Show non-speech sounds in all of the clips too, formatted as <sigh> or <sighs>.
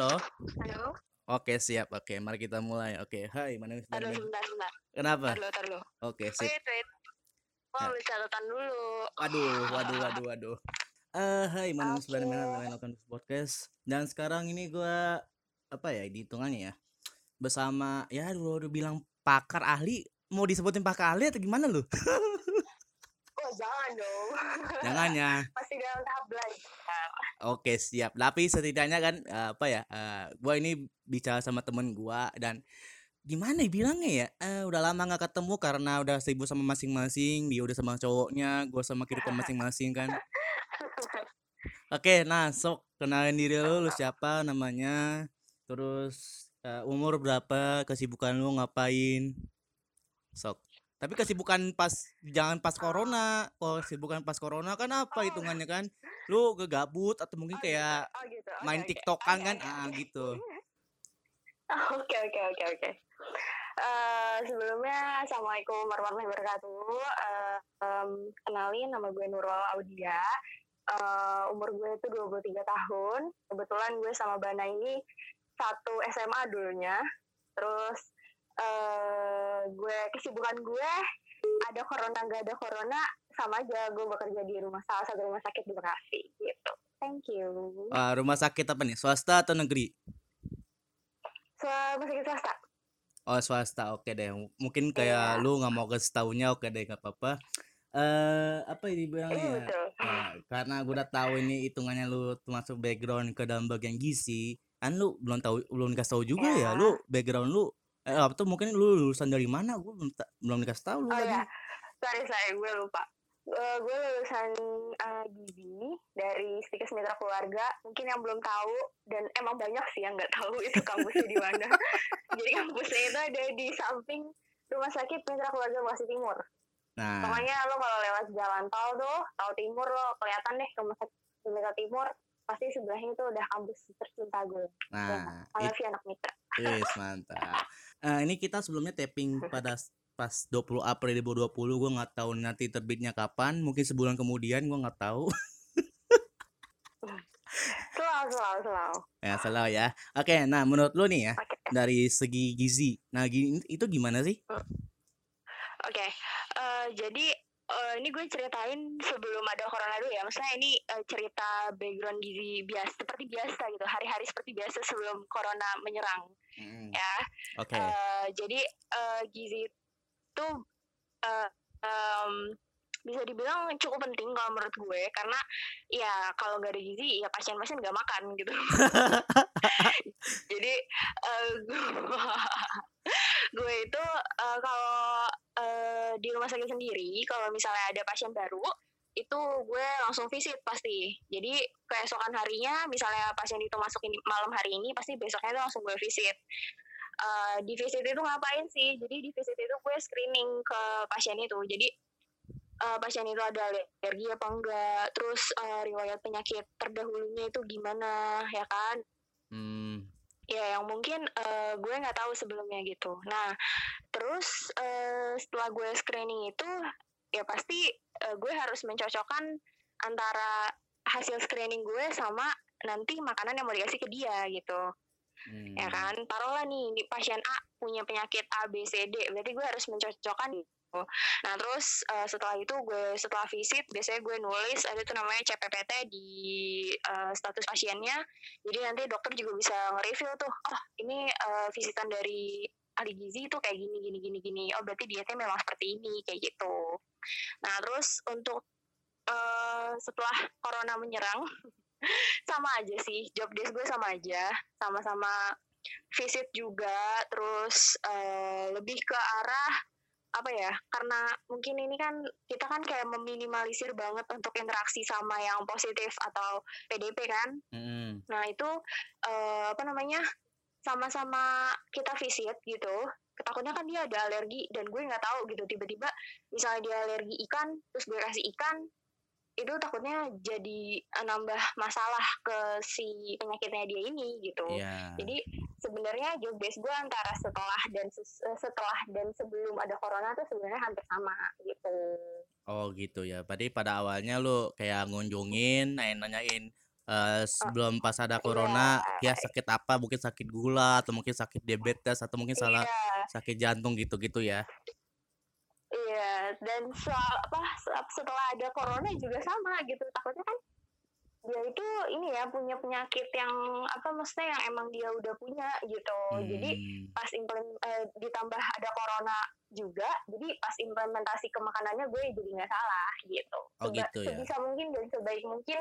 Halo? Halo? Oke, siap. Oke, mari kita mulai. Oke, hai, Darmin. sebentar, sebentar. Kenapa? Tar dulu. Oke, sip. Wait, wait. Mau ambil catatan dulu. Waduh, waduh, waduh, waduh. Eh, hai, my name is Oke. Darmin. Welcome to podcast. Dan sekarang ini gua apa ya, dihitungannya ya? Bersama ya dulu udah bilang pakar ahli, mau disebutin pakar ahli atau gimana lu? <laughs> Jangan dong. Jangan ya. <laughs> Masih dalam tahap belajar. Oke, siap. Tapi setidaknya kan eh, apa ya? eh, gua ini bicara sama temen gua dan gimana ya bilangnya ya? Eh, udah lama nggak ketemu karena udah sibuk sama masing-masing. Dia udah sama cowoknya, gua sama kehidupan masing-masing kan. <laughs> Oke, nah sok kenalin diri lu, lu siapa namanya? Terus eh, umur berapa? Kesibukan lu ngapain? Sok. Tapi kesibukan pas jangan pas corona. Kalau kesibukan pas corona kan apa Oh. hitungannya kan? <laughs> Lu gegabut atau mungkin Oh, kayak gitu. Oh, gitu. Main oke. TikTokan kan? Ah, gitu. <laughs> Oke, oke, oke, oke. Eh, sebelumnya, Assalamualaikum warahmatullahi wabarakatuh. Eh, em, kenalin, nama gue Nurul Audia. Eh, umur gue itu 23 tahun. Kebetulan gue sama Bana ini satu SMA dulunya. Terus eh gue kesibukan gue ada corona nggak ada corona sama aja gue bekerja di rumah salah satu rumah sakit di Bekasi gitu. Thank you. Ah, rumah sakit apa nih? Swasta atau negeri? Rumah sakit swasta. Oh, swasta. Oke deh. Mungkin Iya. kayak lu nggak mau kasih taunya, oke deh, nggak apa-apa. Eh, apa ya Iya dibilangnya? ya? Nah, karena gue udah tahu ini hitungannya lu termasuk background ke dalam bagian gizi kan lu belum tahu belum dikasih tahu juga ya Ya. lu background lu eh apa tuh mungkin lu lulusan dari mana gue belum belum dikasih tahu lu Oh tadi ya, sorry sorry gue lupa. Eh, gue lulusan eh, gizi dari Stikes Mitra Keluarga. Mungkin yang belum tahu dan emang banyak sih yang nggak tahu itu kampusnya di mana. <laughs> Jadi kampusnya itu ada di samping Rumah Sakit Mitra Keluarga Bekasi Timur. nah Pokoknya lo kalau lewat jalan tol tuh, tol timur lo kelihatan deh rumah sakit Mitra Timur, pasti sebelahnya itu udah kampus tercinta gue. Ya, nah Alafi anak mitra. Yes, mantap. Eh, ini kita sebelumnya tapping pada pas 20 April 2020 gue nggak tahu nanti terbitnya kapan mungkin sebulan kemudian gue nggak tahu Selalu, selalu, selalu. ya salah ya oke nah menurut lu nih ya Oke, dari segi gizi nah itu gimana sih oke. Eh, jadi eh, ini gue ceritain sebelum ada corona dulu ya. Maksudnya ini eh, cerita background gizi biasa, seperti biasa gitu. Hari-hari seperti biasa sebelum corona menyerang, Mm, ya. oke Eh, jadi eh, gizi itu eh, em, bisa dibilang cukup penting kalau menurut gue karena ya kalau nggak ada gizi ya pasien-pasien nggak makan gitu <laughs> jadi eh, <laughs> gue itu eh, kalau rumah sakit sendiri kalau misalnya ada pasien baru itu gue langsung visit pasti jadi keesokan harinya misalnya pasien itu masuk ini malam hari ini pasti besoknya itu langsung gue visit Eh, di visit itu ngapain sih? Jadi di visit itu gue screening ke pasien itu. Jadi eh, pasien itu ada alergi apa enggak, terus eh, riwayat penyakit terdahulunya itu gimana, ya kan? Ya yang mungkin eh, gue nggak tahu sebelumnya gitu. Nah terus eh, setelah gue screening itu ya pasti eh, gue harus mencocokkan antara hasil screening gue sama nanti makanan yang mau dikasih ke dia gitu hmm. ya kan taruhlah nih di pasien A punya penyakit A B C D berarti gue harus mencocokkan nah terus eh, setelah itu gue setelah visit biasanya gue nulis ada tuh namanya CPPT di eh, status pasiennya. Jadi nanti dokter juga bisa nge-review tuh oh ini eh, visitan dari ahli gizi itu kayak gini gini gini gini. Oh berarti dietnya memang seperti ini kayak gitu. Nah terus untuk eh, setelah corona menyerang <laughs> sama aja sih job desk gue sama aja. Sama-sama visit juga terus eh, lebih ke arah apa ya karena mungkin ini kan kita kan kayak meminimalisir banget untuk interaksi sama yang positif atau PDP kan Mm-mm. nah itu eh, apa namanya sama-sama kita visit gitu takutnya kan dia ada alergi dan gue nggak tahu gitu tiba-tiba misalnya dia alergi ikan terus gue kasih ikan itu takutnya jadi eh, nambah masalah ke si penyakitnya dia ini gitu Iya. jadi sebenarnya job desk gue antara setelah dan eh, setelah dan sebelum ada corona tuh sebenarnya hampir sama gitu Oh gitu ya. Berarti pada awalnya lu kayak ngunjungin, nanya-nanyain uh, sebelum pas ada Iya. corona ya sakit apa mungkin sakit gula atau mungkin sakit diabetes atau mungkin salah Iya. sakit jantung gitu-gitu ya Iya, dan soal apa se- setelah ada corona juga sama gitu. Takutnya kan dia itu ini ya punya penyakit yang apa maksudnya yang emang dia udah punya gitu. Jadi Hmm, pas implement eh, ditambah ada corona juga, jadi pas implementasi ke makanannya gue jadi nggak salah gitu. Oh, Seba- gitu ya. Sebisa mungkin dan sebaik mungkin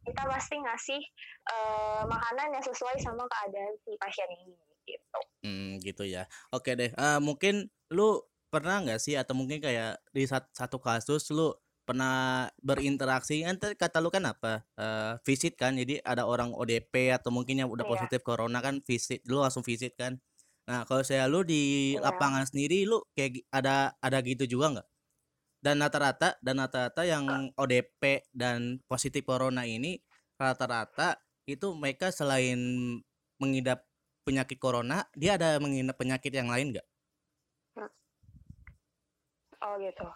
kita pasti ngasih eh, makanan yang sesuai sama keadaan si pasien ini gitu. hmm, gitu ya oke deh Eh, mungkin lu pernah nggak sih atau mungkin kayak di sat- satu kasus lu pernah berinteraksi kan kata lu kan apa Eh, visit kan jadi ada orang ODP atau mungkin yang udah Iya. positif corona kan visit lu langsung visit kan nah kalau saya lu di Iya. lapangan sendiri lu kayak ada ada gitu juga nggak dan rata-rata dan rata-rata yang ODP dan positif corona ini rata-rata itu mereka selain mengidap penyakit corona dia ada mengidap penyakit yang lain nggak Oh gitu.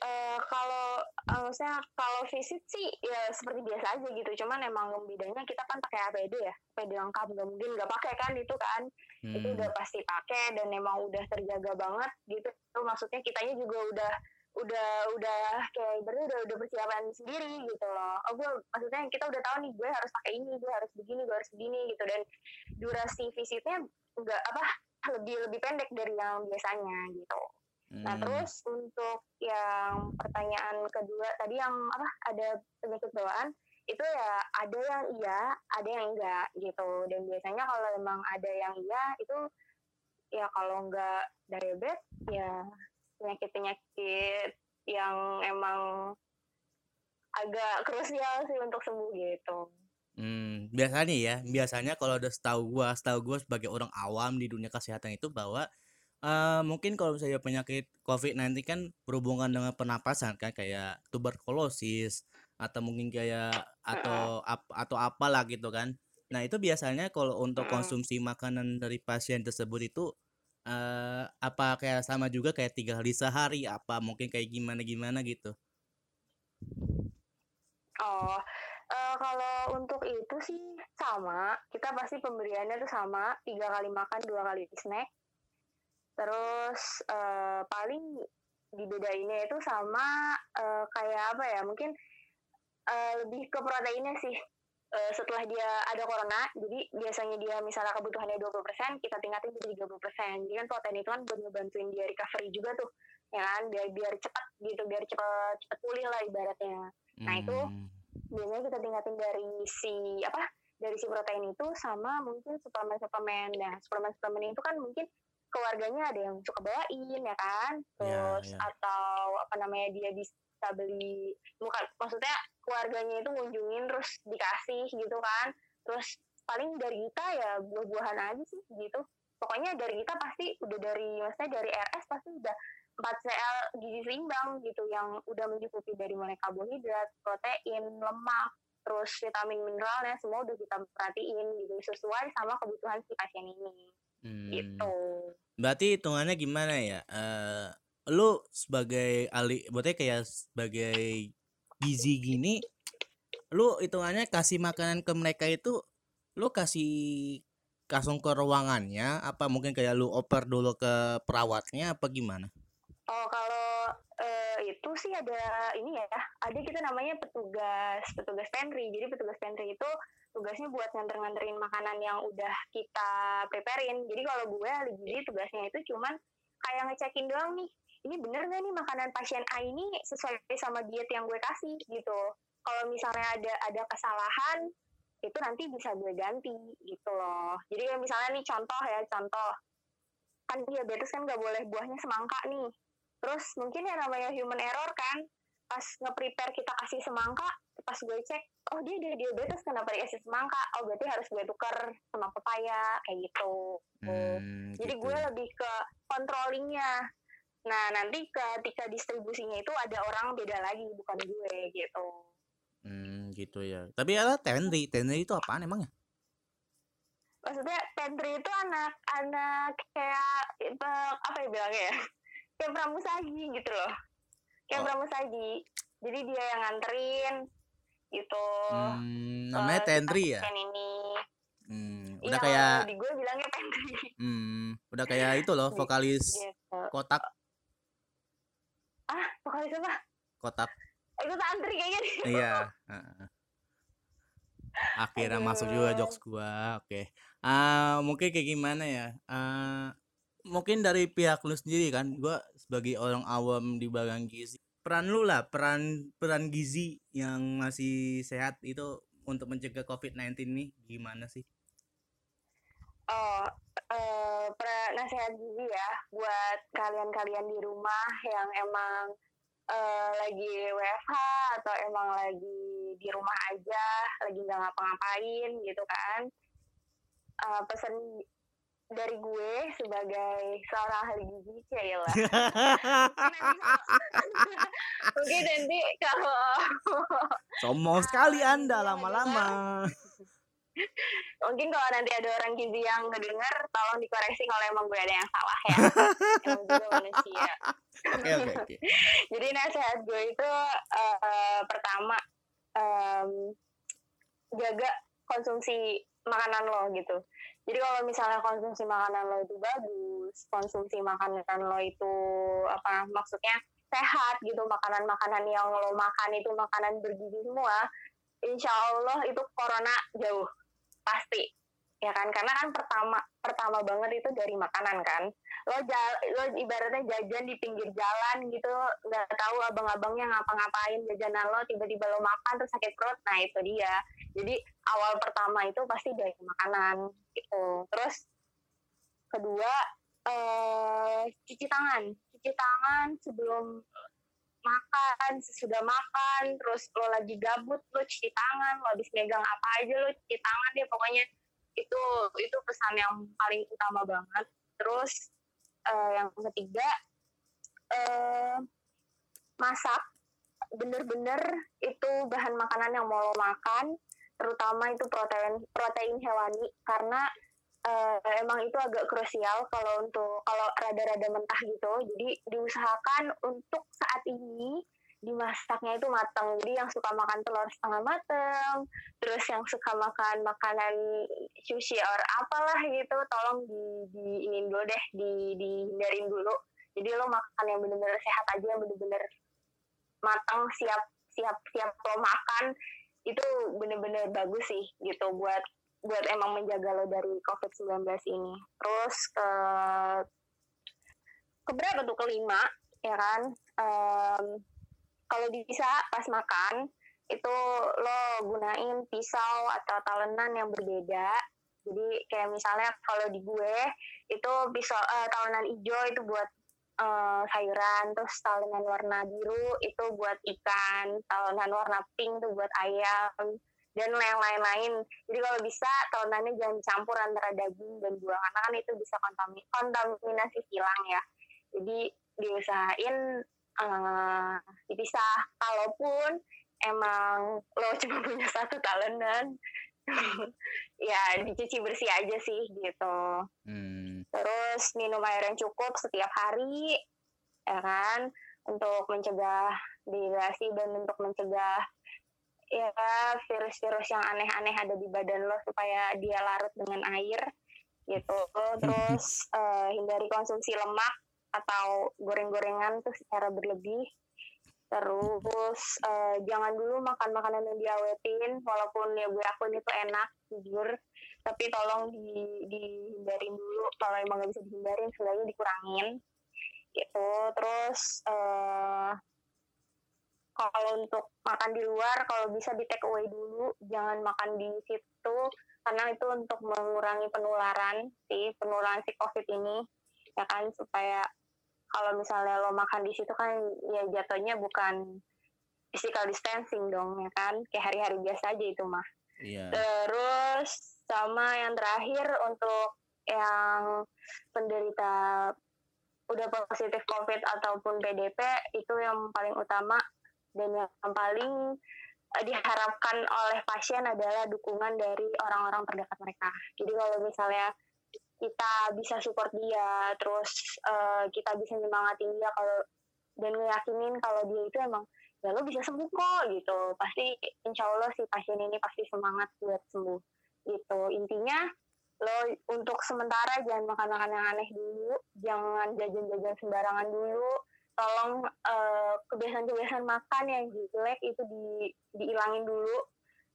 Eh kalau eh, maksudnya kalau visit sih ya seperti biasa aja gitu. Cuman emang bedanya kita kan pakai APD ya, APD lengkap nggak mungkin nggak pakai kan itu kan. Itu Hmm, udah pasti pakai dan emang udah terjaga banget gitu. Itu maksudnya kitanya juga udah udah udah kayak berarti udah udah persiapan sendiri gitu loh. Oh gue maksudnya kita udah tahu nih gue harus pakai ini, gue harus begini, gue harus begini gitu dan durasi visitnya enggak apa lebih lebih pendek dari yang biasanya gitu. Nah hmm, terus untuk yang pertanyaan kedua tadi yang apa ada penyakit bawaan itu ya ada yang iya, ada yang enggak gitu. Dan biasanya kalau memang ada yang iya itu ya kalau enggak diabetes ya penyakit-penyakit yang emang agak krusial sih untuk sembuh gitu. hmm. biasanya ya biasanya kalau udah setahu gua setahu gua sebagai orang awam di dunia kesehatan itu bahwa eh mungkin kalau misalnya penyakit COVID-19 kan berhubungan dengan pernapasan kan kayak tuberkulosis atau mungkin kayak atau ap, atau apalah gitu kan. Nah, itu biasanya kalau untuk konsumsi makanan dari pasien tersebut itu eh apa kayak sama juga kayak tiga kali sehari apa mungkin kayak gimana gimana gitu. Oh, eh, kalau untuk itu sih sama. Kita pasti pemberiannya tuh sama, tiga kali makan, dua kali snack. Terus eh, paling dibedainnya itu sama eh, kayak apa ya? Mungkin eh, lebih ke proteinnya sih. Eh, setelah dia ada corona, jadi biasanya dia misalnya kebutuhannya 20%, kita tingkatin jadi 30%. Jadi kan protein itu kan buat ngebantuin dia recovery juga tuh, ya kan? Biar biar cepat gitu, biar cepat cepat pulih lah ibaratnya. Nah, itu Hmm, biasanya kita tingkatin dari si apa dari si protein itu sama mungkin suplemen-suplemen nah suplemen-suplemen itu kan mungkin keluarganya ada yang suka bawain ya kan? Terus ya. atau apa namanya dia bisa beli bukan maksudnya keluarganya itu ngunjungin terus dikasih gitu kan. Terus paling dari kita ya buah-buahan aja sih gitu. Pokoknya dari kita pasti udah dari maksudnya dari RS pasti udah 4 CL gizi seimbang gitu yang udah mencukupi dari mulai karbohidrat, protein, lemak, terus vitamin mineralnya semua udah kita perhatiin gitu sesuai sama kebutuhan si pasien ini hmm. gitu. Berarti hitungannya gimana ya? Eh lu sebagai ahli, berarti kayak sebagai gizi gini, lu hitungannya kasih makanan ke mereka itu, lu kasih langsung ke ruangannya, apa mungkin kayak lu oper dulu ke perawatnya, apa gimana? Oh kalau itu sih ada ini ya, ada kita namanya petugas petugas pantry. Jadi petugas pantry itu tugasnya buat nganter-nganterin makanan yang udah kita preparein. Jadi kalau gue gizi tugasnya itu cuman kayak ngecekin doang nih, ini bener nggak nih makanan pasien A ini sesuai sama diet yang gue kasih gitu. Kalau misalnya ada ada kesalahan itu nanti bisa gue ganti gitu loh. Jadi kayak misalnya nih contoh ya contoh kan diabetes kan nggak boleh buahnya semangka nih. Terus mungkin ya namanya human error kan, pas nge-prepare kita kasih semangka, pas gue cek, oh dia dia diabetes kenapa dikasih semangka? Oh berarti harus gue tuker sama pepaya kayak gitu. Hmm, Jadi gitu gue lebih ke controllingnya. Nah nanti ketika distribusinya itu ada orang beda lagi bukan gue gitu. Hmm, gitu ya. Tapi ada tendri, tendri itu apaan emangnya? Maksudnya pantry itu anak anak kayak eh, apa ya bilangnya ya? Kayak pramusaji gitu loh. Kayak Oh. pramusaji. Jadi dia yang nganterin. gitu. Hmm, namanya si Tentri ya? ini. Hmm, Iya, udah kayak di gue bilangnya pantry. hmm, udah kayak itu loh, <laughs> vokalis gitu. Kotak. Ah, vokalis apa? Kotak. Itu Tantri kayaknya deh. Iya. Akhirnya masuk juga Aduh. jokes gua. Oke. Ah, mungkin kayak gimana ya? Ah, mungkin dari pihak lu sendiri kan, gua sebagai orang awam di bagian gizi. Peran lu lah, peran peran gizi yang masih sehat itu untuk mencegah COVID-19 nih gimana sih? Oh, eh nasihat gizi ya buat kalian-kalian di rumah yang emang eh, lagi WFH atau emang lagi di rumah aja, lagi nggak ngapa-ngapain gitu kan. Eh, pesan dari gue sebagai seorang ahli gizi ya lah. <laughs> Mungkin nanti kalau Sombong sekali ah, Anda gizi yang ngedengar lama-lama. Mungkin kalau nanti ada orang gizi yang ngedenger, tolong dikoreksi kalau emang gue ada yang salah ya. <laughs> Emang manusia. Oke, oke, oke. <laughs> Jadi nasihat gue itu eh, pertama em, jaga konsumsi makanan lo gitu. Jadi kalau misalnya konsumsi makanan lo itu bagus, konsumsi makanan lo itu apa maksudnya sehat gitu, makanan-makanan yang lo makan itu makanan bergizi semua, insya Allah itu corona jauh. Pasti. Ya kan? Karena kan pertama pertama banget itu dari makanan kan lo jal, lo ibaratnya jajan di pinggir jalan gitu nggak tahu abang-abangnya ngapa-ngapain jajanan lo tiba-tiba lo makan terus sakit perut nah itu dia. Jadi awal pertama itu pasti dari makanan gitu. Terus kedua eh cuci tangan. Cuci tangan sebelum makan sesudah makan terus lo lagi gabut lo cuci tangan lo habis megang apa aja lo cuci tangan deh pokoknya. Itu itu pesan yang paling utama banget. Terus eh, yang ketiga eh, masak. Bener-bener itu bahan makanan yang mau lo makan terutama itu protein protein hewani karena eh, emang itu agak krusial kalau untuk kalau rada-rada mentah gitu. Jadi diusahakan untuk saat ini dimasaknya itu matang jadi yang suka makan telur setengah matang terus yang suka makan makanan sushi or apalah gitu tolong di di ini dulu deh di dihindarin dulu jadi lo makan yang bener-bener sehat aja yang bener-bener matang siap siap siap lo makan itu bener-bener bagus sih gitu buat buat emang menjaga lo dari COVID-19 ini. Terus ke keberapa tuh kelima ya kan? Em, kalau bisa pas makan itu lo gunain pisau atau talenan yang berbeda. Jadi kayak misalnya kalau di gue itu pisau eh, talenan hijau itu buat eh, sayuran, terus talenan warna biru itu buat ikan, talenan warna pink itu buat ayam, dan yang lain-lain. Jadi kalau bisa talenannya jangan campur antara daging dan buah karena kan itu bisa kontami kontaminasi silang ya. Jadi diusahain eh, dipisah. Kalaupun emang lo <laughs> cuma punya satu talenan, <laughs> ya dicuci bersih aja sih gitu. Hmm. Terus minum air yang cukup setiap hari, ya kan, untuk mencegah dehidrasi dan untuk mencegah ya virus-virus yang aneh-aneh ada di badan lo supaya dia larut dengan air gitu. <laughs> Terus eh, hindari konsumsi lemak atau goreng-gorengan tuh secara berlebih. Terus eh, jangan dulu makan makanan yang diawetin, walaupun ya gue akuin itu enak, jujur. Tapi tolong di, dihindarin dulu. Kalau emang nggak bisa dihindarin, seenggaknya dikurangin. Gitu. Terus eh, kalau untuk makan di luar, kalau bisa di take away dulu, jangan makan di situ, karena itu untuk mengurangi penularan si penularan si COVID ini, ya kan supaya kalau misalnya lo makan di situ kan ya jatuhnya bukan physical distancing dong ya kan? Kayak hari-hari biasa aja itu mah. Iya. terus sama yang terakhir untuk yang penderita udah positif covid ataupun PDP itu yang paling utama. Dan yang paling eh, diharapkan oleh pasien adalah dukungan dari orang-orang terdekat mereka. Jadi kalau misalnya kita bisa support dia, terus eh, kita bisa nyemangatin dia kalau dan ngeyakinin kalau dia itu emang ya lo bisa sembuh kok gitu. Pasti insya Allah si pasien ini pasti semangat buat sembuh gitu. Intinya lo untuk sementara jangan makan makan yang aneh dulu jangan jajan-jajan sembarangan dulu tolong uh, kebiasaan-kebiasaan makan yang jelek itu di diilangin dulu.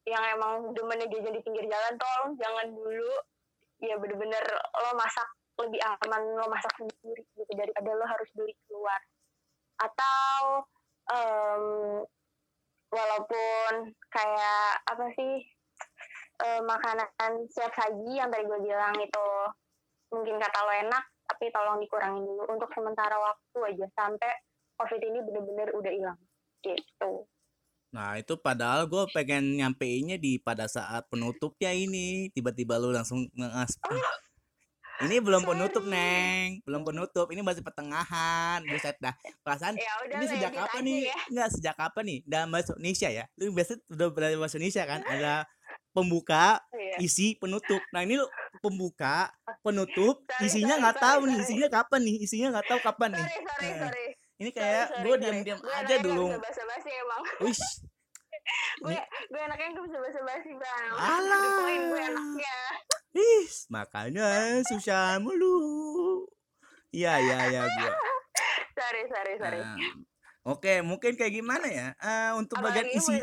Yang emang demennya jajan di pinggir jalan tolong jangan dulu ya bener-bener lo masak lebih aman lo masak sendiri gitu daripada lo harus beli keluar. Atau um, walaupun kayak apa sih uh, makanan siap saji yang tadi gue bilang itu mungkin kata lo enak tapi tolong dikurangin dulu. Untuk sementara waktu aja sampai covid ini bener-bener udah hilang gitu Nah itu padahal gue pengen nyampeinnya di pada saat penutupnya ini tiba-tiba lu langsung ngas. Oh. Ini belum penutup neng, belum penutup. Ini masih pertengahan. Buset dah. Perasaan ya udah, ini sejak kapan nih? Ya. Enggak sejak kapan nih? Dalam bahasa Indonesia ya. Lu biasa udah berada bahasa Indonesia kan? Ada pembuka, iya. isi, penutup. Nah ini lu pembuka, penutup, isinya nggak tahu nih, isinya kapan nih? Isinya nggak tahu kapan nih. Sorry, sorry, sorry ini kayak gue diam-diam aja dulu basa-basi emang wis <laughs> gue gue anaknya gak bisa basa-basi bang. Alah. gue anaknya ih makanya susah mulu. Iya iya iya gue <laughs> sorry sorry sorry. Uh, oke okay, mungkin kayak gimana ya? Uh, untuk Apa bagian isi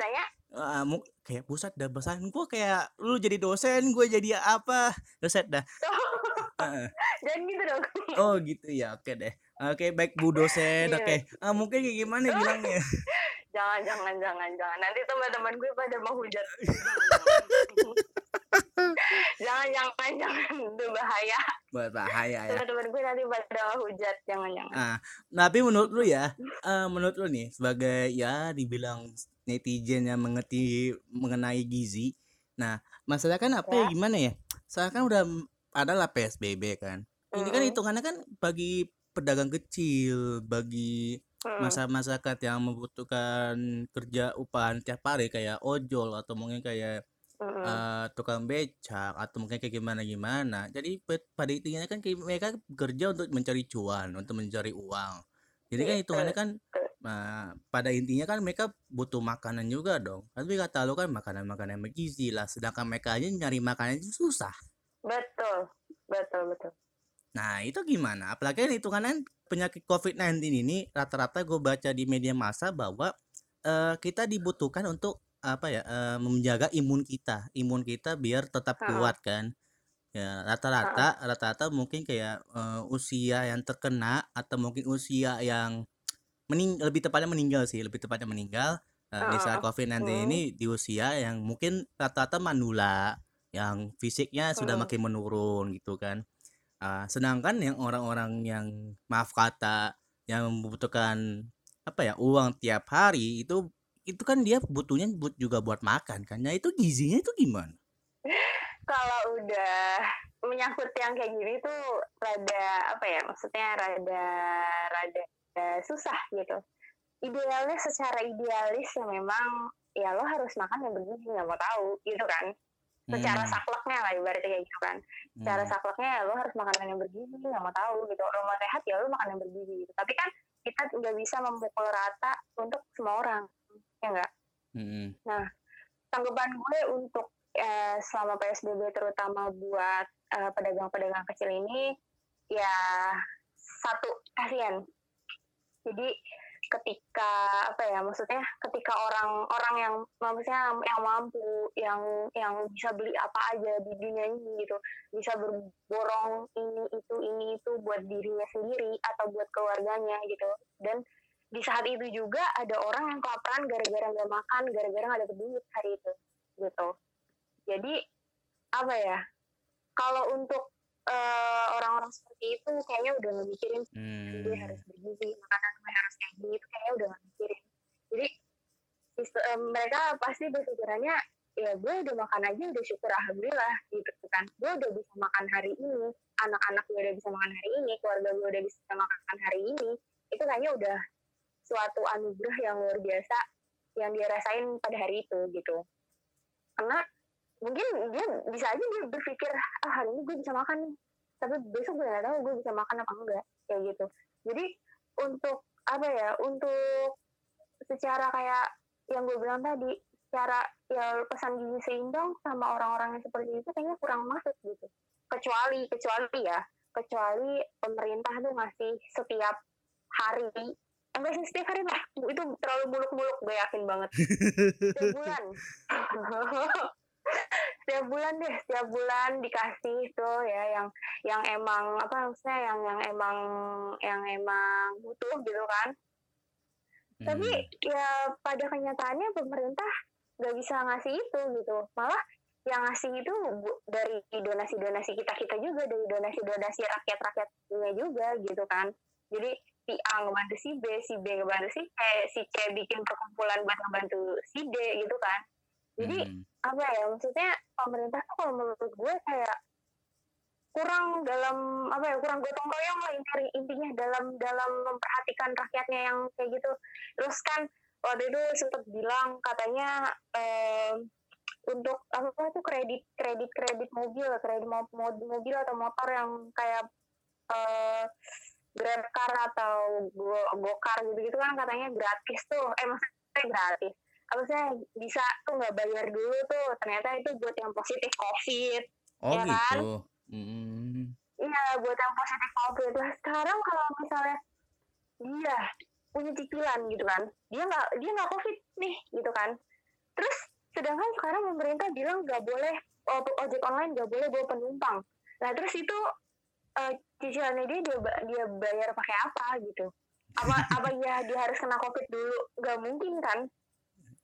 uh, kayak pusat dah bahasan gue kayak lu jadi dosen gue jadi apa dosen dah uh. jangan gitu dong oh gitu ya oke okay deh Oke, baik Bu dosen. Iya. Oke. Ah, mungkin kayak gimana bilangnya? jangan, jangan, jangan, jangan. Nanti teman-teman gue pada mau hujat. jangan, jangan, jangan. Itu bahaya. Bahaya ya. Teman-teman gue nanti pada hujat. Jangan, jangan. Ah, tapi menurut lu ya, uh, menurut lu nih sebagai ya dibilang netizen yang mengerti mengenai gizi. Nah, masalah kan apa ya, ya gimana ya? Saya kan udah adalah PSBB kan. Ini kan hitungannya kan bagi pedagang kecil, bagi masyarakat yang membutuhkan kerja upahan tiap hari kayak ojol atau mungkin kayak uh, tukang becak atau mungkin kayak gimana gimana. Jadi pada intinya kan mereka bekerja untuk mencari cuan, untuk mencari uang. Jadi kan hitungannya kan nah, pada intinya kan mereka butuh makanan juga dong. Tapi kata lo kan makanan-makanan yang bergizi lah, sedangkan mereka aja nyari makanan itu susah. Betul, betul, betul. Nah, itu gimana? Apalagi kan hitungan penyakit COVID-19 ini rata-rata gue baca di media massa bahwa uh, kita dibutuhkan untuk apa ya uh, menjaga imun kita, imun kita biar tetap kuat kan. Ya, rata-rata rata-rata mungkin kayak uh, usia yang terkena atau mungkin usia yang mening lebih tepatnya meninggal sih, lebih tepatnya meninggal uh, di saat COVID-19 ini di usia yang mungkin rata-rata manula yang fisiknya sudah makin menurun gitu kan. Uh, sedangkan yang orang-orang yang maaf kata yang membutuhkan apa ya uang tiap hari itu itu kan dia butuhnya but juga buat makan kan. Nah itu gizinya itu gimana? <laughs> Kalau udah menyangkut yang kayak gini tuh rada apa ya maksudnya rada rada, rada susah gitu. Idealnya secara idealis ya memang ya lo harus makan yang bergizi nggak mau tahu gitu kan secara hmm. sakleknya lah ibaratnya kayak gitu kan secara hmm. sakleknya ya lo harus makanan yang bergizi nggak mau tahu gitu lo mau sehat ya lo makan yang bergizi gitu tapi kan kita nggak bisa memukul rata untuk semua orang ya enggak hmm. nah tanggapan gue untuk eh, selama psbb terutama buat eh, pedagang-pedagang kecil ini ya satu kasihan jadi ketika apa ya maksudnya ketika orang-orang yang maksudnya yang mampu yang yang bisa beli apa aja di dunia ini gitu bisa berborong ini itu ini itu buat dirinya sendiri atau buat keluarganya gitu. Dan di saat itu juga ada orang yang kelaparan gara-gara nggak makan gara-gara nggak ada duit hari itu gitu. Jadi apa ya kalau untuk uh, orang-orang seperti itu kayaknya udah nggak mikirin hmm. gue harus bergizi makanan gue harus kayak gini itu kayaknya udah nggak mikirin. Jadi uh, mereka pasti berpikirannya ya gue udah makan aja udah syukur alhamdulillah gitu kan. Gue udah bisa makan hari ini anak-anak gue udah bisa makan hari ini keluarga gue udah bisa makan hari ini itu kayaknya udah suatu anugerah yang luar biasa yang dia rasain pada hari itu gitu. Karena mungkin dia bisa aja dia berpikir ah hari ini gue bisa makan nih tapi besok gue nggak tahu gue bisa makan apa enggak kayak gitu. Jadi untuk apa ya untuk secara kayak yang gue bilang tadi secara ya pesan gizi seimbang sama orang-orang yang seperti itu kayaknya kurang masuk gitu. Kecuali kecuali ya kecuali pemerintah tuh ngasih setiap hari enggak sih setiap hari lah. Itu terlalu muluk-muluk gue yakin banget. <laughs> Setiap bulan <laughs> setiap bulan deh setiap bulan dikasih tuh ya yang yang emang apa maksudnya yang yang emang yang emang butuh gitu kan tapi Hmm. ya pada kenyataannya pemerintah nggak bisa ngasih itu gitu malah yang ngasih itu dari donasi-donasi kita kita juga dari donasi-donasi rakyat-rakyatnya juga gitu kan jadi si A ngebantu si B si B ngebantu si C si C bikin perkumpulan buat ngebantu si D gitu kan jadi Hmm. Apa ya maksudnya pemerintah tuh kalau menurut gue kayak kurang dalam apa ya kurang gotong royong lah inti intinya dalam dalam memperhatikan rakyatnya yang kayak gitu. Terus kan waktu itu sempat bilang katanya eh, untuk apa tuh kredit kredit kredit mobil kredit mo- mo- mobil atau motor yang kayak eh grab car atau go gokar gitu gitu kan katanya gratis tuh. Eh maksudnya gratis apa sih bisa tuh nggak bayar dulu tuh ternyata itu buat yang positif covid Oh ya kan? gitu. Hmm. Iya, buat yang positif COVID. Nah, sekarang kalau misalnya dia punya cicilan gitu kan, dia nggak dia nggak COVID nih gitu kan. Terus sedangkan sekarang pemerintah bilang nggak boleh ojek online nggak boleh bawa penumpang. Nah terus itu eh, cicilannya dia dia, dia bayar pakai apa gitu? Apa apa <laughs> ya dia harus kena COVID dulu? Nggak mungkin kan?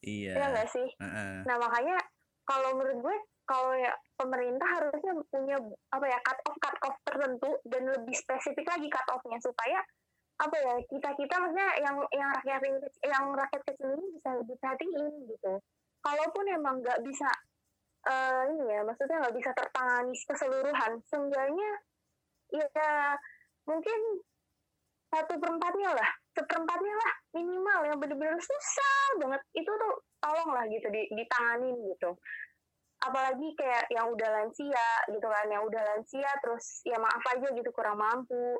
Iya. Ya nggak sih? Heeh. Nah makanya kalau menurut gue kalau ya pemerintah harusnya punya apa ya cut off cut off tertentu dan lebih spesifik lagi cut offnya supaya apa ya kita kita maksudnya yang yang rakyat yang rakyat kecil ini bisa lebih perhatiin gitu. Kalaupun emang nggak bisa eh, ini ya maksudnya nggak bisa tertangani keseluruhan, seenggaknya ya mungkin satu perempatnya lah, seperempatnya lah minimal yang bener-bener susah banget. Itu tuh tolong lah gitu di, ditanganin gitu. Apalagi kayak yang udah lansia gitu kan yang udah lansia terus ya maaf aja gitu kurang mampu.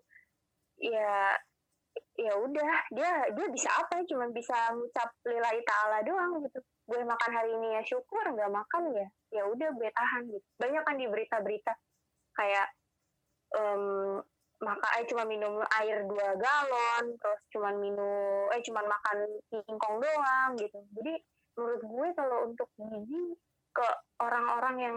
Ya ya udah dia dia bisa apa? Cuma bisa ngucap lillahi ta'ala doang gitu. Gue makan hari ini ya syukur nggak makan ya ya udah gue tahan gitu. Banyak kan di berita-berita kayak em maka eh cuma minum air dua galon terus cuma minum eh cuma makan singkong doang gitu jadi menurut gue kalau untuk gizi ke orang-orang yang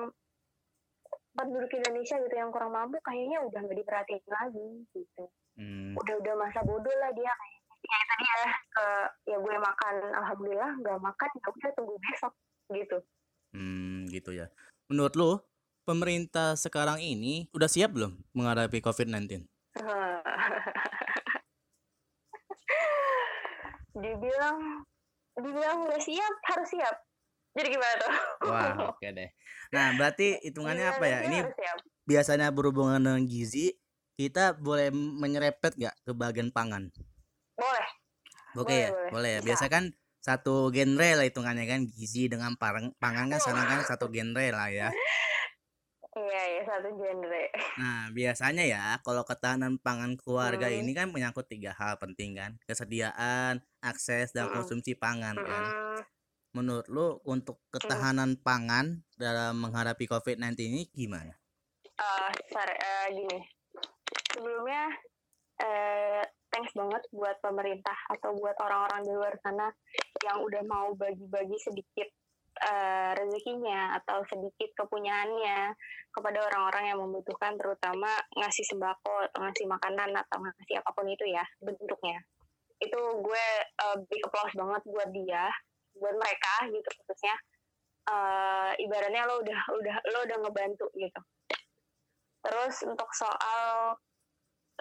penduduk Indonesia gitu yang kurang mampu kayaknya udah nggak diperhatiin lagi gitu Hmm. udah udah masa bodoh lah dia kayaknya ya itu dia ke ya gue makan alhamdulillah nggak makan ya udah tunggu besok gitu Hmm, gitu ya. Menurut lu, pemerintah sekarang ini udah siap belum menghadapi COVID-19? <laughs> dibilang dibilang udah siap harus siap jadi gimana tuh Wah, oke deh. Nah, berarti hitungannya apa ya? Ini biasanya berhubungan dengan gizi, kita boleh menyerempet nggak ke bagian pangan? boleh Oke Boleh, ya, boleh. boleh ya. Biasa kan satu genre lah hitungannya kan gizi dengan pangan kan sama kan satu genre lah ya. <laughs> iya ya satu genre Nah, biasanya ya kalau ketahanan pangan keluarga Hmm. ini kan menyangkut tiga hal penting kan, kesediaan, akses dan Mm-mm. konsumsi pangan kan. Mm-mm. Menurut lu untuk ketahanan pangan dalam menghadapi COVID-19 ini gimana? Eh, sorry, eh, gini sebelumnya eh, thanks banget buat pemerintah atau buat orang-orang di luar sana yang udah mau bagi-bagi sedikit eh, rezekinya atau sedikit kepunyaannya kepada orang-orang yang membutuhkan terutama ngasih sembako ngasih makanan atau ngasih apa pun itu ya bentuknya. Itu gue eh, big applause banget buat dia buat mereka gitu khususnya eh, ibaratnya lo udah udah lo udah ngebantu gitu. Terus untuk soal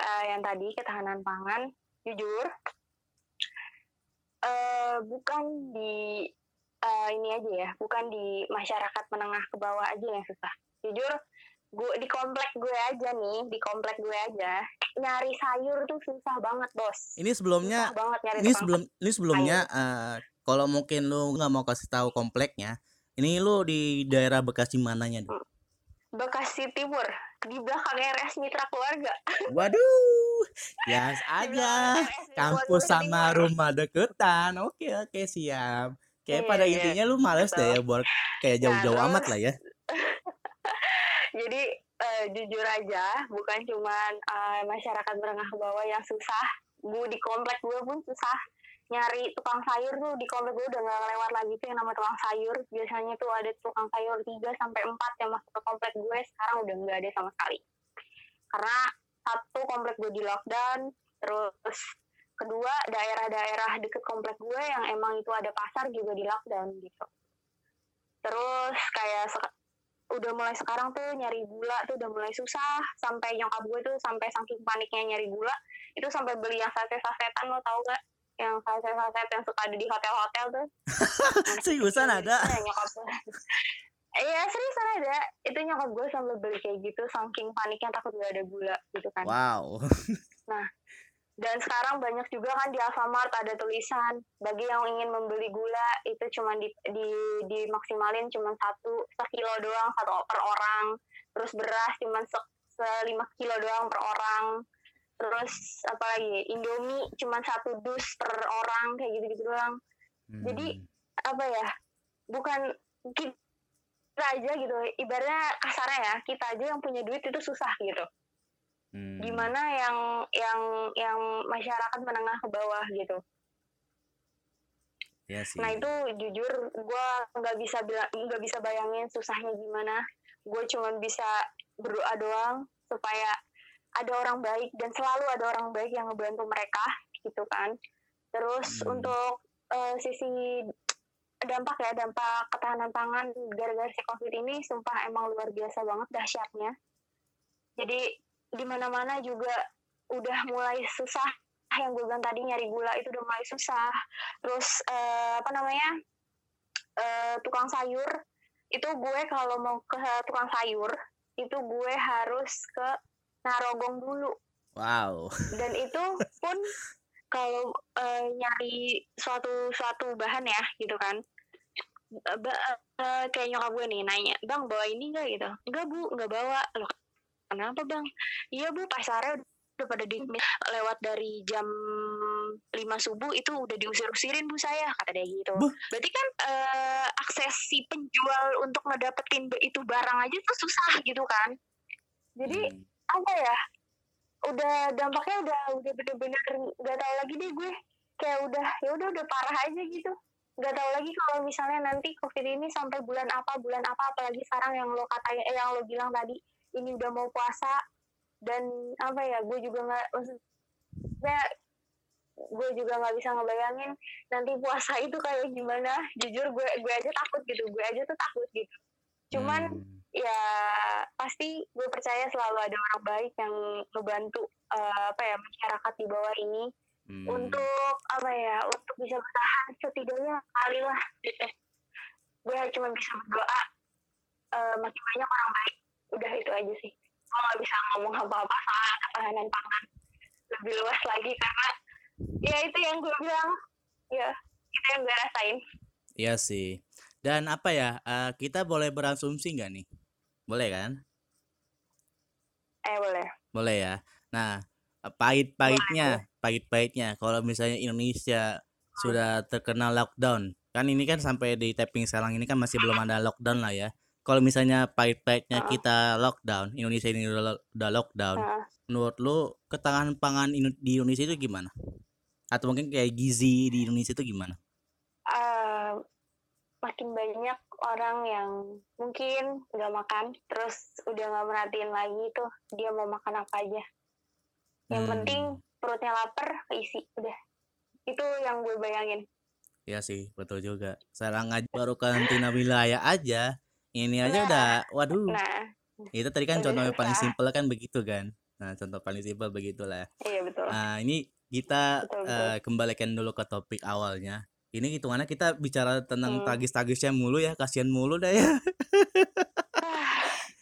eh, yang tadi ketahanan pangan, jujur eh bukan di eh, ini aja ya, bukan di masyarakat menengah ke bawah aja yang susah. Jujur, gue di komplek gue aja nih, di komplek gue aja nyari sayur tuh susah banget bos. Ini sebelumnya susah banget nyari ini sebelum ini sebelumnya eh, kalau mungkin lu nggak mau kasih tahu kompleknya, ini lu di daerah Bekasi mananya? Dul? Bekasi Timur di belakang RS Mitra Keluarga. <laughs> Waduh, Bias Dibilang aja. Kampus sama rumah deketan. Oke, oke, siap. Kayak Iya, pada iya, intinya lu males deh ya buat kayak Nah, jauh-jauh amat lah ya. <laughs> jadi eh, jujur aja, bukan cuman eh, masyarakat menengah ke bawah yang susah. Gue di komplek gue pun susah nyari tukang sayur tuh di komplek gue udah gak lewat lagi tuh yang nama tukang sayur. Biasanya tuh ada tukang sayur 3 sampai 4 yang masuk ke komplek gue, sekarang udah nggak ada sama sekali. Karena satu komplek gue di lockdown, terus kedua daerah-daerah deket komplek gue yang emang itu ada pasar juga di lockdown gitu. Terus kayak udah mulai sekarang tuh nyari gula tuh udah mulai susah sampai nyokap gue tuh sampai saking paniknya nyari gula itu sampai beli yang saset-sasetan lo tau gak yang saset-saset yang suka ada di hotel-hotel tuh <laughs> Seriusan ada? Iya, seriusan ada Itu nyokap gue sampai beli kayak gitu Saking paniknya takut gak ada gula gitu kan Wow. Dan sekarang banyak juga kan di Alfamart ada tulisan bagi yang ingin membeli gula itu cuma di, di dimaksimalin cuma satu sekilo doang satu per orang. Terus beras cuma se, se 5 kilo doang per orang. Terus apa lagi? Indomie cuma satu dus per orang kayak gitu-gitu doang. Jadi, Hmm. Apa ya? Bukan kita aja gitu. Ibaratnya kasarnya ya, kita aja yang punya duit itu susah gitu Hmm. gimana yang yang yang masyarakat menengah ke bawah gitu. Ya sih. Nah itu jujur gue nggak bisa bilang nggak bisa bayangin susahnya gimana. Gue cuma bisa berdoa doang supaya ada orang baik dan selalu ada orang baik yang ngebantu mereka gitu kan. Terus Hmm. untuk eh, sisi dampak ya dampak ketahanan pangan gara-gara si covid ini sumpah emang luar biasa banget dahsyatnya. Jadi di mana-mana juga udah mulai susah. Yang gue bilang tadi nyari gula itu udah mulai susah. Terus eh, apa namanya eh, tukang sayur itu gue kalau mau ke tukang sayur itu gue harus ke Narogong dulu. Wow. dan itu pun kalau eh, nyari suatu suatu bahan ya gitu kan. Eh, ba- eh, kayak nyokap gue nih nanya bang bawa ini enggak gitu. Enggak bu. Enggak bawa. Loh kenapa bang? Iya bu pasarnya udah pada di lewat dari jam 5 subuh itu udah diusir-usirin bu saya kata dia gitu. Buh. berarti kan eh, akses si penjual untuk ngedapetin itu barang aja tuh susah gitu kan? Jadi Hmm. apa ya? Udah dampaknya udah udah bener-bener nggak tahu lagi deh gue. Kayak udah ya udah udah parah aja gitu. Nggak tahu lagi kalau misalnya nanti covid ini sampai bulan apa bulan apa apalagi sekarang yang lo katanya eh, yang lo bilang tadi ini udah mau puasa dan apa ya gue juga nggak maksudnya gue juga nggak bisa ngebayangin nanti puasa itu kayak gimana jujur gue gue aja takut gitu gue aja tuh takut gitu cuman Hmm. ya pasti gue percaya selalu ada orang baik yang ngebantu eh, apa ya masyarakat di bawah ini Hmm. untuk apa ya untuk bisa bertahan setidaknya kali lah gitu gue cuma bisa berdoa eh, makin banyak orang baik udah itu aja sih gue nggak bisa ngomong apa-apa soal ketahanan pangan lebih luas lagi karena ya itu yang gue bilang ya itu yang gue rasain Iya sih. Dan apa ya? eh, kita boleh berasumsi nggak nih? Boleh kan? eh boleh Boleh ya. Nah, pahit-pahitnya, pahit-pahitnya kalau misalnya Indonesia sudah terkena lockdown. Kan ini kan sampai di tapping sekarang ini kan masih belum ada lockdown lah ya. Kalau misalnya pahit-pahitnya Heeh. kita lockdown, Indonesia ini udah, lo- lockdown. Heeh. Menurut lu ketahanan pangan di Indonesia itu gimana? Atau mungkin kayak gizi di Indonesia itu gimana? eh, makin banyak orang yang mungkin nggak makan terus udah nggak merhatiin lagi tuh dia mau makan apa aja yang Hmm. penting perutnya lapar keisi udah itu yang gue bayangin Iya sih, betul juga. Sekarang aja baru karantina wilayah aja. Ini aja Nah. udah, waduh. nah Itu tadi kan contoh yang paling simpel kan begitu kan. Nah, contoh paling simpel begitulah. iya betul Nah, ini kita Betul, betul. eh, kembalikan dulu ke topik awalnya. Ini hitungannya kita bicara tentang Hmm. tragis-tragisnya mulu ya, kasihan mulu dah ya. <sighs>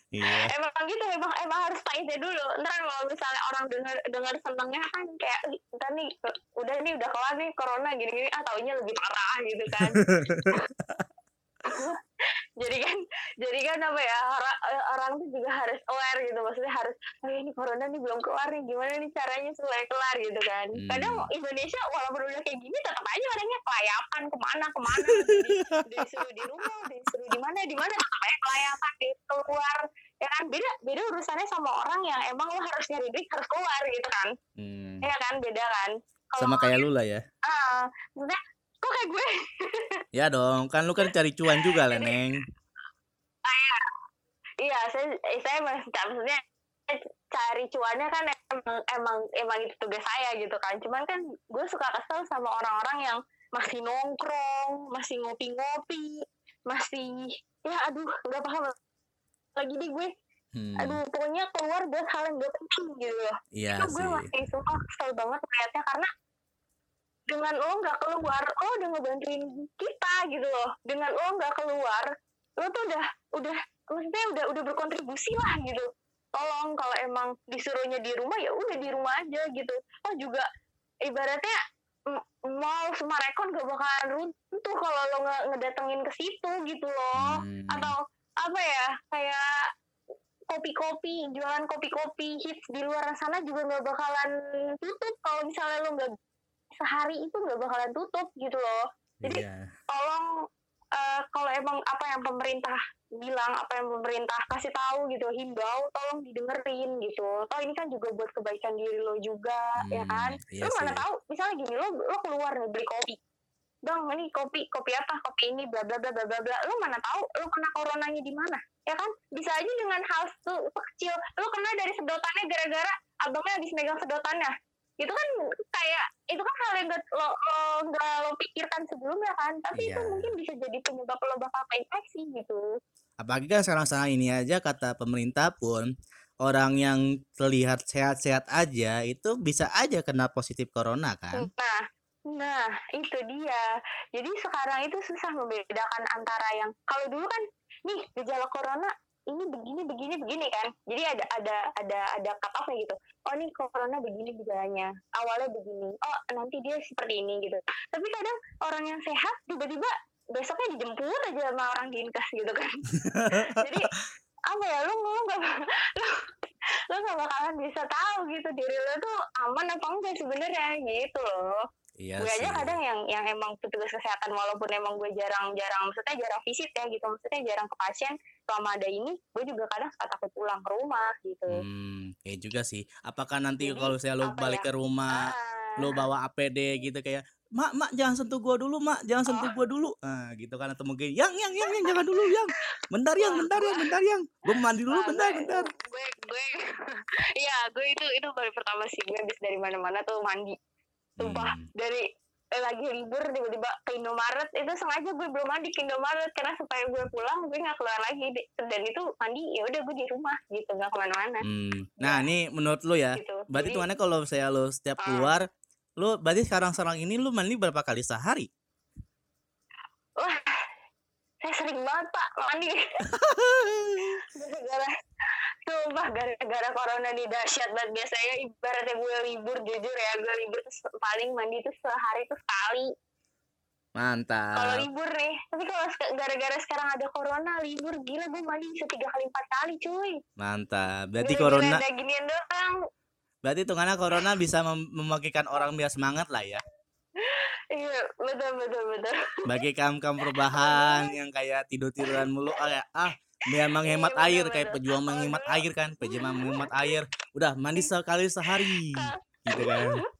Iya. emang gitu emang emang harus pahitnya dulu ntar kalau misalnya orang dengar dengar senengnya kan kayak "Ih, ntar nih udah nih udah kelar nih corona gini gini ah taunya lebih parah gitu kan <laughs> jadi kan jadi kan apa ya orang, orang tuh juga harus aware gitu. Maksudnya harus oh ini corona nih belum keluar nih. Gimana nih caranya supaya kelar gitu kan. Kadang Hmm. Indonesia walaupun udah kayak gini tetap aja orangnya kelayapan. Ke mana ke mana. <laughs> Di- disuruh di rumah disuruh di mana di mana tetap aja kelayapan. Di keluar ya kan? Beda beda urusannya sama orang yang emang lo harus nyari duit harus keluar gitu kan. Hmm. ya kan? Beda kan? Kalau Sama kayak lu lah ya. ah maksudnya kok kayak gue <laughs> Ya dong, kan lu kan cari cuan juga lah, Neng. Iya, saya saya emang maksudnya cari cuannya kan emang emang emang itu tugas saya gitu kan. Cuman kan gue suka kesel sama orang-orang yang masih nongkrong, masih ngopi-ngopi, masih ya aduh nggak paham lagi deh gue. Hmm. Aduh pokoknya keluar buat hal yang gak penting gitu loh. Iya Itu gue sih. masih suka kesel banget melihatnya karena dengan lo nggak keluar, lo udah ngebantuin kita gitu loh. Dengan lo nggak keluar, lo tuh udah udah maksudnya udah udah berkontribusi lah gitu. Tolong kalau emang disuruhnya di rumah ya udah di rumah aja gitu. Oh juga ibaratnya m- mall sama rekon gak bakalan runtuh kalau lo nggak ngedatengin ke situ gitu loh. Hmm. Atau apa ya kayak kopi-kopi jualan kopi-kopi hits di luar sana juga nggak bakalan tutup kalau misalnya lo nggak sehari itu nggak bakalan tutup gitu loh. Jadi- Iya. tolong eh, kalau emang apa yang pemerintah bilang apa yang pemerintah kasih tahu gitu himbau tolong didengerin gitu. Toh ini kan juga buat kebaikan diri lo juga ya Hmm, kan? iya lo mana tahu misalnya gini lo lo keluar nih beli kopi. Dong ini kopi kopi apa? Kopi ini bla bla bla bla bla bla. Lo mana tahu lo kena coronanya di mana ya kan? Bisa aja dengan hal se- kecil. Lo kena dari sedotannya gara-gara abangnya habis megang sedotannya itu kan kayak itu kan hal yang gak lo lo nggak lo pikirkan sebelumnya kan tapi itu Iya. mungkin bisa jadi penyebab lo bakal keinfeksi gitu Apalagi kan sekarang-sekarang ini aja kata pemerintah pun orang yang terlihat sehat-sehat aja itu bisa aja kena positif corona kan. Nah, nah itu dia. Jadi sekarang itu susah membedakan antara yang kalau dulu kan nih gejala corona ini begini begini begini kan. Jadi ada ada ada ada cut off gitu. Oh nih corona begini gejalanya. Awalnya begini. Oh nanti dia seperti ini gitu. Tapi kadang orang yang sehat tiba-tiba besoknya dijemput aja sama orang dinkes gitu kan. <laughs> Jadi apa ya lu lu gak lu, lu gak bakalan bisa tahu gitu diri lu tuh aman apa enggak sebenarnya gitu loh Iya gue aja kadang yang yang emang petugas kesehatan walaupun emang gue jarang-jarang maksudnya jarang visit ya gitu maksudnya jarang ke pasien selama ada ini gue juga kadang suka takut pulang ke rumah gitu Hmm, kayak juga sih. Apakah nanti Jadi, kalau saya lo balik ya? ke rumah, Ah, lo bawa APD gitu kayak, "Mak, mak jangan sentuh gua dulu, Mak. Jangan Oh. sentuh gua dulu." Ah, gitu kan atau mungkin, "Yang, yang, yang, yang jangan dulu, Yang. Bentar, Yang, bentar, Yang, bentar, Yang. Gua mau mandi dulu, bentar, gue, bentar." gue gue <laughs> iya gue itu itu kali pertama sih gue habis dari mana-mana tuh mandi sumpah Hmm. dari eh, lagi libur tiba-tiba ke Indomaret itu sengaja gue belum mandi ke Indomaret karena supaya gue pulang gue nggak keluar lagi dan itu mandi ya udah gue di rumah gitu nggak ke mana-mana Hmm. Nah, ini menurut lo ya. gitu Berarti tuh kalau saya lo setiap Ah. keluar, lo berarti sekarang-sekarang ini lo mandi berapa kali sehari? wah saya sering banget pak mandi <laughs> gara-gara sumpah gara-gara corona ini dahsyat banget biasanya ibaratnya gue libur jujur ya gue libur tuh paling mandi tuh sehari tuh sekali kalau Mantap. libur nih tapi kalau gara-gara sekarang ada corona libur gila gue mandi bisa tiga kali empat kali cuy Mantap. Berarti Gara-gara corona ada ginian doang berarti tuh karena corona bisa mem- membangkitkan orang biar semangat lah ya. iya betul betul betul Bagi kaum-kaum perubahan yang kayak tidur-tiduran mulu ah, ya, ah biar menghemat Iya, air kayak pejuang menghemat air kan, pejuang <laughs> menghemat air. Udah mandi sekali sehari. Gitu kan. <laughs>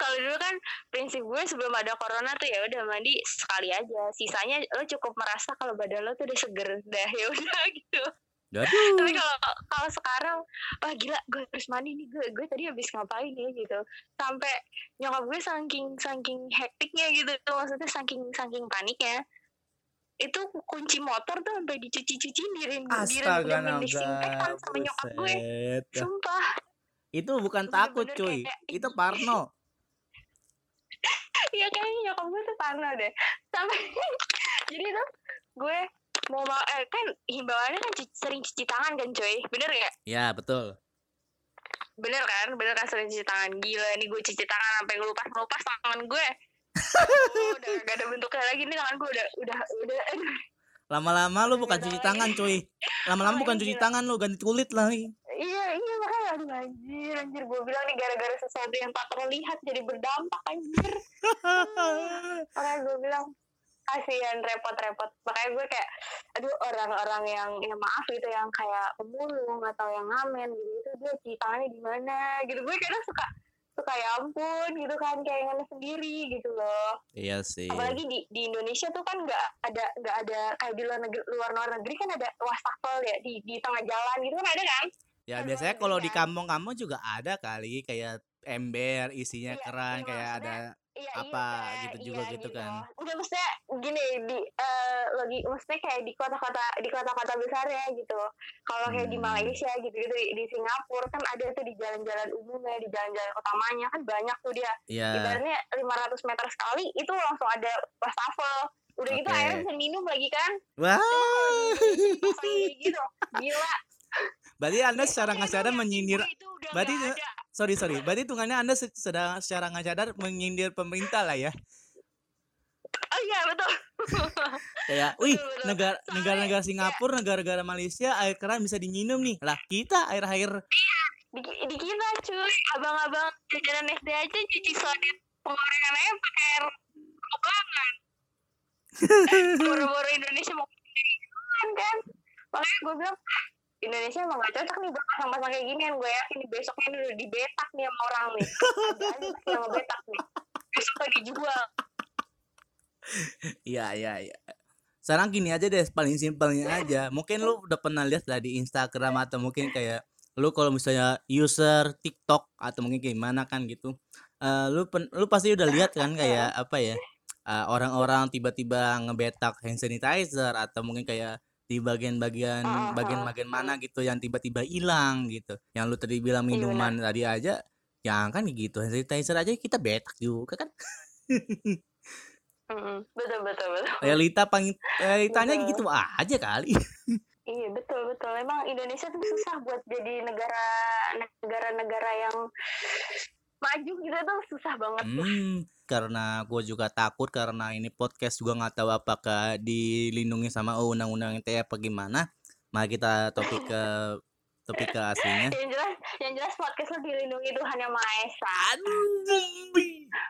kalau dulu kan prinsip gue sebelum ada corona tuh ya udah mandi sekali aja sisanya lo cukup merasa kalau badan lo tuh udah seger dah ya udah <laughs> gitu tapi Aduh. kalau kalau sekarang wah gila gue harus mandi nih gue gue tadi habis ngapain ya gitu sampai nyokap gue saking saking hektiknya gitu maksudnya saking saking paniknya itu kunci motor tuh sampai dicuci-cuci direndam Astaga disinfektan sama nyokap gue. sumpah. Itu bukan Bener-bener takut cuy. kayak- Itu parno. <laughs> Iya kayaknya nyokap gue tuh parno deh. Sampai <laughs> jadi tuh gue mau ma- eh, kan himbauannya kan cuci- sering cuci tangan kan cuy. Bener gak Ya, betul. bener kan? Bener kan sering cuci tangan? Gila nih gue cuci tangan sampai ngelupas ngelupas tangan gue Oh, udah gak ada bentuknya lagi nih tangan gue udah udah udah. Lama-lama lu bukan cuci tangan, cuy. Lama-lama bukan iya, cuci gila. tangan lu, ganti kulit lah. Iya, iya makanya aduh anjir, anjir gue bilang nih gara-gara sesuatu yang tak terlihat jadi berdampak anjir. <laughs> Makanya gue bilang kasihan repot-repot. Makanya gue kayak aduh orang-orang yang ya maaf gitu yang kayak pemulung atau yang ngamen gitu itu dia cuci tangannya di mana gitu. Gue kadang suka suka ya ampun gitu kan kayak ngenes sendiri gitu loh. Iya sih. Apalagi di di Indonesia tuh kan nggak ada nggak ada kayak di luar negeri luar luar negeri kan ada wastafel ya di di tengah jalan gitu kan ada kan? Ya Kan biasanya kalau di kampung-kampung juga ada kali kayak ember isinya Iya, keran iya, kayak ada Iya, apa iya, gitu iya, juga gitu kan. Enggak maksudnya gini di eh, lagi maksudnya kayak di kota-kota di kota-kota besar ya gitu. Kalau kayak di Hmm. Malaysia gitu gitu di, di Singapura kan ada tuh di jalan-jalan umumnya di jalan-jalan utamanya kan banyak tuh dia. Iya. Ibaratnya 500 meter sekali itu langsung ada wastafel. Udah gitu Oke. airnya bisa minum lagi kan. Wah. Pasang kayak gitu. Gila. Berarti Anda secara Iya, nggak sadar dong, menyindir itu berarti ada. sorry sorry. Berarti hitungannya anda se- sedang secara nggak sadar menyindir pemerintah lah ya? Oh iya betul. kayak <laughs> wih negara Soalnya negara-negara ya- Singapura negara-negara Malaysia air keran bisa diminum nih. Lah kita air air di, di kita cuy. Abang-abang jajanan SD aja cuci sodet penggorengan aja pakai air bukangan <laughs> boro-boro Indonesia mau kan kan. Makanya gue bilang Indonesia emang gak cocok nih buat pasang-pasang kayak ginian gue yakin besoknya ini udah dibetak nih sama orang nih. Ada yang ngebetak nih. Besoknya dijual iya iya iya. Sekarang gini aja deh paling simpelnya aja. Mungkin lu udah pernah lihat lah di Instagram atau mungkin kayak lu kalau misalnya user TikTok atau mungkin gimana kan gitu. Eh lu pen- lu pasti udah lihat kan kayak apa ya eh, orang-orang tiba-tiba ngebetak hand sanitizer atau mungkin kayak di bagian-bagian bagian-bagian mana gitu yang tiba-tiba hilang gitu yang lu tadi bilang Iya, minuman tadi aja jangan kan gitu sanitizer aja kita betak juga kan Mm-mm. betul betul betul realita pang realitanya Betul. gitu aja kali Iya betul betul. Emang Indonesia tuh susah buat jadi negara negara-negara yang maju gitu tuh susah banget. hmm karena gue juga takut karena ini podcast juga nggak tahu apakah dilindungi sama undang-undang ITE apa gimana mari kita topik ke topik ke aslinya Yang jelas yang jelas podcast lo dilindungi Tuhan yang Maha Esa.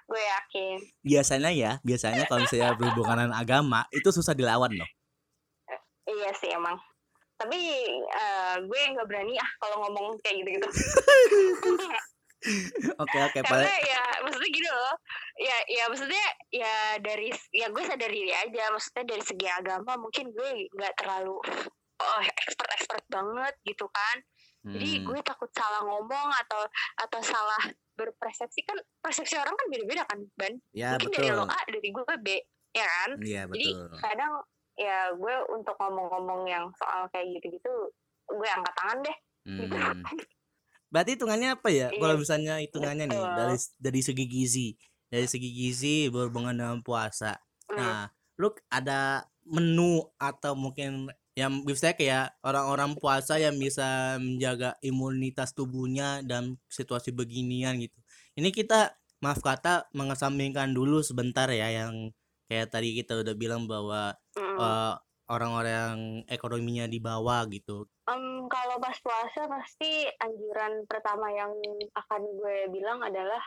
Gue yakin. biasanya ya biasanya kalau misalnya berhubungan dengan agama itu susah dilawan loh Iya sih emang. Tapi eh, gue nggak berani ah kalau ngomong kayak gitu-gitu. <laughs> oke oke <laughs> Karena paling ya maksudnya gini loh. Ya ya maksudnya ya dari ya gue sadar diri aja. Maksudnya dari segi agama mungkin gue nggak terlalu oh expert-expert banget gitu kan. Jadi Hmm, gue takut salah ngomong atau atau salah berpersepsi kan persepsi orang kan beda-beda kan ban. ya Mungkin dari betul lo A dari gue B ya kan. iya Jadi betul kadang ya gue untuk ngomong-ngomong yang soal kayak gitu-gitu gue angkat tangan deh gitu. <laughs> Berarti hitungannya apa ya? Kalau Iya, misalnya hitungannya nih dari dari segi gizi, dari segi gizi berhubungan dengan puasa. Hmm. Nah, lu ada menu atau mungkin yang bisa kayak orang-orang puasa yang bisa menjaga imunitas tubuhnya dalam situasi beginian gitu. Ini kita maaf kata mengesampingkan dulu sebentar ya yang kayak tadi kita udah bilang bahwa Mm. eh, orang-orang yang ekonominya di bawah gitu. Em, kalau pas puasa pasti anjuran pertama yang akan gue bilang adalah